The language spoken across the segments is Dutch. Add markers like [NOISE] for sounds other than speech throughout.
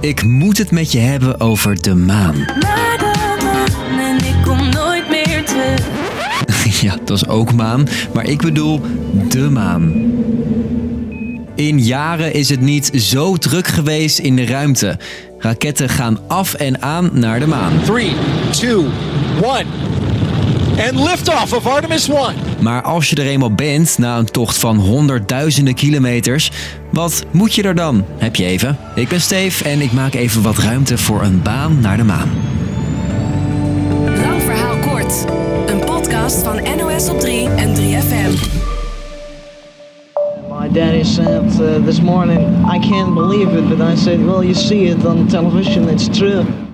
Ik moet het met je hebben over de maan. Naar de maan en ik kom nooit meer terug. [LAUGHS] Ja, dat is ook maan, maar ik bedoel de maan. In jaren is het niet zo druk geweest in de ruimte. Raketten gaan af en aan naar de maan. Three, two, one. And liftoff of Artemis 1. Maar als je er eenmaal bent, na een tocht van honderdduizenden kilometers, wat moet je er dan? Heb je even? Ik ben Steef en ik maak even wat ruimte voor een baan naar de maan. Lang verhaal kort. Een podcast van NOS op 3 en 3FM. My daddy said uh, this morning, I can't believe it, but I said, well, you see it on television, it's true.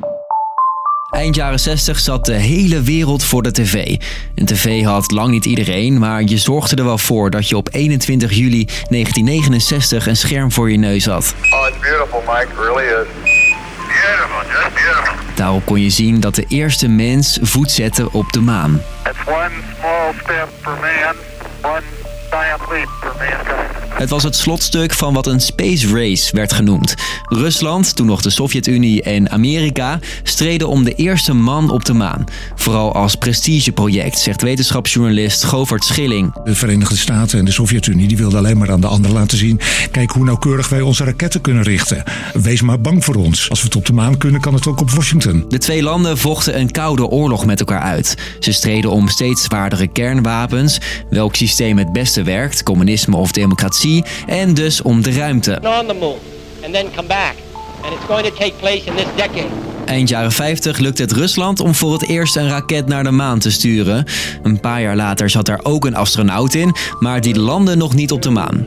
Eind jaren 60 zat de hele wereld voor de tv. Een tv had lang niet iedereen, maar je zorgde er wel voor dat je op 21 juli 1969 een scherm voor je neus had. Oh, it's beautiful, Mike. It really is. Beautiful, just beautiful. Daarop kon je zien dat de eerste mens voet zette op de maan. It's one small step for man, one giant leap for mankind. Het was het slotstuk van wat een space race werd genoemd. Rusland, toen nog de Sovjet-Unie en Amerika streden om de eerste man op de maan. Vooral als prestigeproject, zegt wetenschapsjournalist Govert Schilling. De Verenigde Staten en de Sovjet-Unie die wilden alleen maar aan de anderen laten zien. Kijk hoe nauwkeurig wij onze raketten kunnen richten. Wees maar bang voor ons. Als we het op de maan kunnen, kan het ook op Washington. De twee landen vochten een koude oorlog met elkaar uit. Ze streden om steeds zwaardere kernwapens, welk systeem het beste werkt, communisme of democratie, en dus om de ruimte. Eind jaren 50 lukte het Rusland om voor het eerst een raket naar de maan te sturen. Een paar jaar later zat daar ook een astronaut in, maar die landde nog niet op de maan.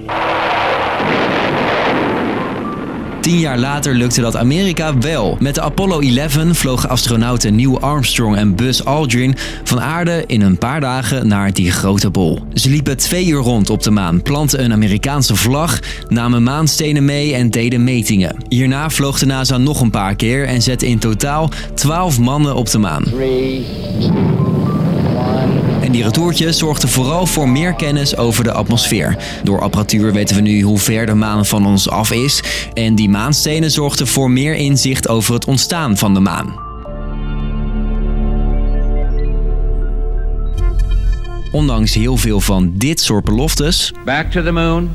Tien jaar later lukte dat Amerika wel. Met de Apollo 11 vlogen astronauten Neil Armstrong en Buzz Aldrin van aarde in een paar dagen naar die grote bol. Ze liepen twee uur rond op de maan, plantten een Amerikaanse vlag, namen maanstenen mee en deden metingen. Hierna vloog de NASA nog een paar keer en zette in totaal 12 mannen op de maan. En die retourtjes zorgden vooral voor meer kennis over de atmosfeer. Door apparatuur weten we nu hoe ver de maan van ons af is. En die maanstenen zorgden voor meer inzicht over het ontstaan van de maan. Ondanks heel veel van dit soort beloftes Back to the moon,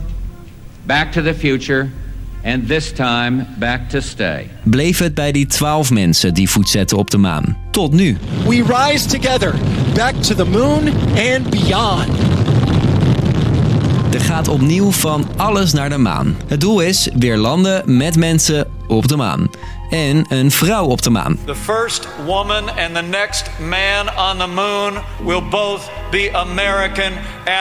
back to the future, and this time back to stay. bleef het bij die 12 mensen die voet zetten op de maan. Tot nu. We rise together back to the moon and beyond. Er gaat opnieuw van alles naar de maan. Het doel is weer landen met mensen op de maan. En een vrouw op de maan. The first woman and the next man on the moon will both be American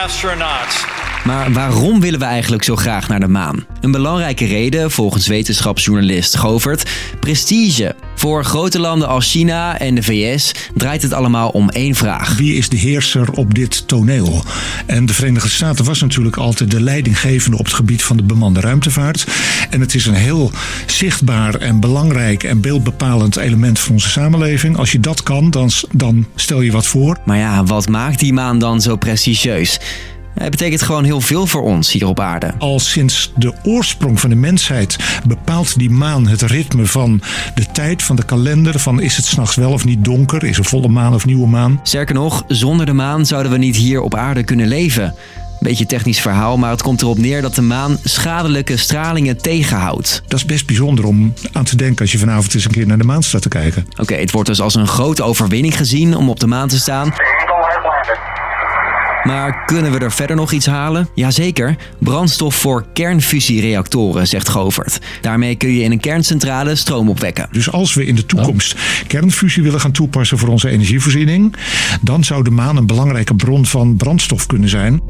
astronauts. Maar waarom willen we eigenlijk zo graag naar de maan? Een belangrijke reden, volgens wetenschapsjournalist Govert, prestige. Voor grote landen als China en de VS draait het allemaal om één vraag. Wie is de heerser op dit toneel? En de Verenigde Staten was natuurlijk altijd de leidinggevende op het gebied van de bemande ruimtevaart. En het is een heel zichtbaar en belangrijk en beeldbepalend element van onze samenleving. Als je dat kan, dan, dan stel je wat voor. Maar ja, wat maakt die maan dan zo prestigieus? Het betekent gewoon heel veel voor ons hier op aarde. Al sinds de oorsprong van de mensheid bepaalt die maan het ritme van de tijd, van de kalender. Van is het s'nachts wel of niet donker? Is er volle maan of nieuwe maan? Sterker nog, zonder de maan zouden we niet hier op aarde kunnen leven. Beetje technisch verhaal, maar het komt erop neer dat de maan schadelijke stralingen tegenhoudt. Dat is best bijzonder om aan te denken als je vanavond eens een keer naar de maan staat te kijken. Oké, het wordt dus als een grote overwinning gezien om op de maan te staan. Maar kunnen we er verder nog iets halen? Jazeker, brandstof voor kernfusiereactoren, zegt Govert. Daarmee kun je in een kerncentrale stroom opwekken. Dus als we in de toekomst kernfusie willen gaan toepassen voor onze energievoorziening, dan zou de maan een belangrijke bron van brandstof kunnen zijn.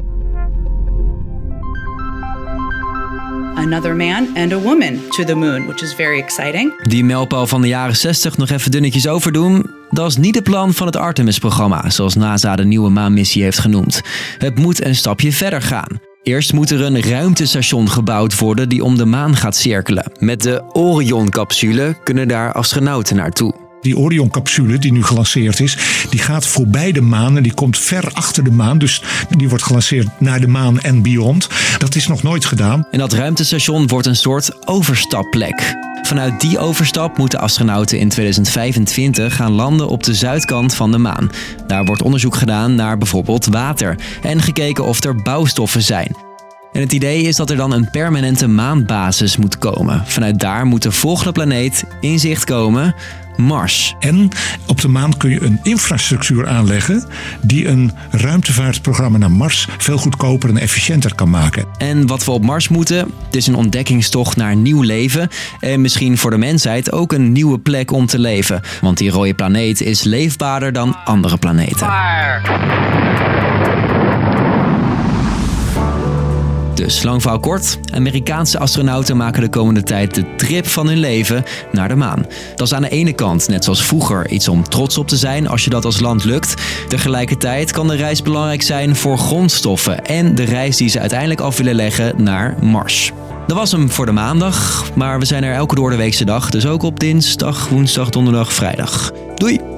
another man and a woman to the moon, which is very exciting. Die mijlpaal van de jaren 60 nog even dunnetjes overdoen, dat is niet het plan van het Artemis-programma, zoals NASA de nieuwe maanmissie heeft genoemd. Het moet een stapje verder gaan. Eerst moet er een ruimtestation gebouwd worden die om de maan gaat cirkelen. Met de Orion-capsule kunnen daar astronauten naartoe. Die Orion-capsule die nu gelanceerd is, die gaat voorbij de maan en die komt ver achter de maan. Dus die wordt gelanceerd naar de maan en beyond. Dat is nog nooit gedaan. En dat ruimtestation wordt een soort overstapplek. Vanuit die overstap moeten astronauten in 2025 gaan landen op de zuidkant van de maan. Daar wordt onderzoek gedaan naar bijvoorbeeld water en gekeken of er bouwstoffen zijn. En het idee is dat er dan een permanente maanbasis moet komen. Vanuit daar moet de volgende planeet in zicht komen, Mars. En op de maan kun je een infrastructuur aanleggen die een ruimtevaartprogramma naar Mars veel goedkoper en efficiënter kan maken. En wat we op Mars moeten, het is een ontdekkingstocht naar nieuw leven en misschien voor de mensheid ook een nieuwe plek om te leven. Want die rode planeet is leefbaarder dan andere planeten. Dus lang verhaal kort, Amerikaanse astronauten maken de komende tijd de trip van hun leven naar de maan. Dat is aan de ene kant, net zoals vroeger, iets om trots op te zijn als je dat als land lukt. Tegelijkertijd kan de reis belangrijk zijn voor grondstoffen en de reis die ze uiteindelijk af willen leggen naar Mars. Dat was hem voor de maandag, maar we zijn er elke doordeweekse dag, dus ook op dinsdag, woensdag, donderdag, vrijdag. Doei!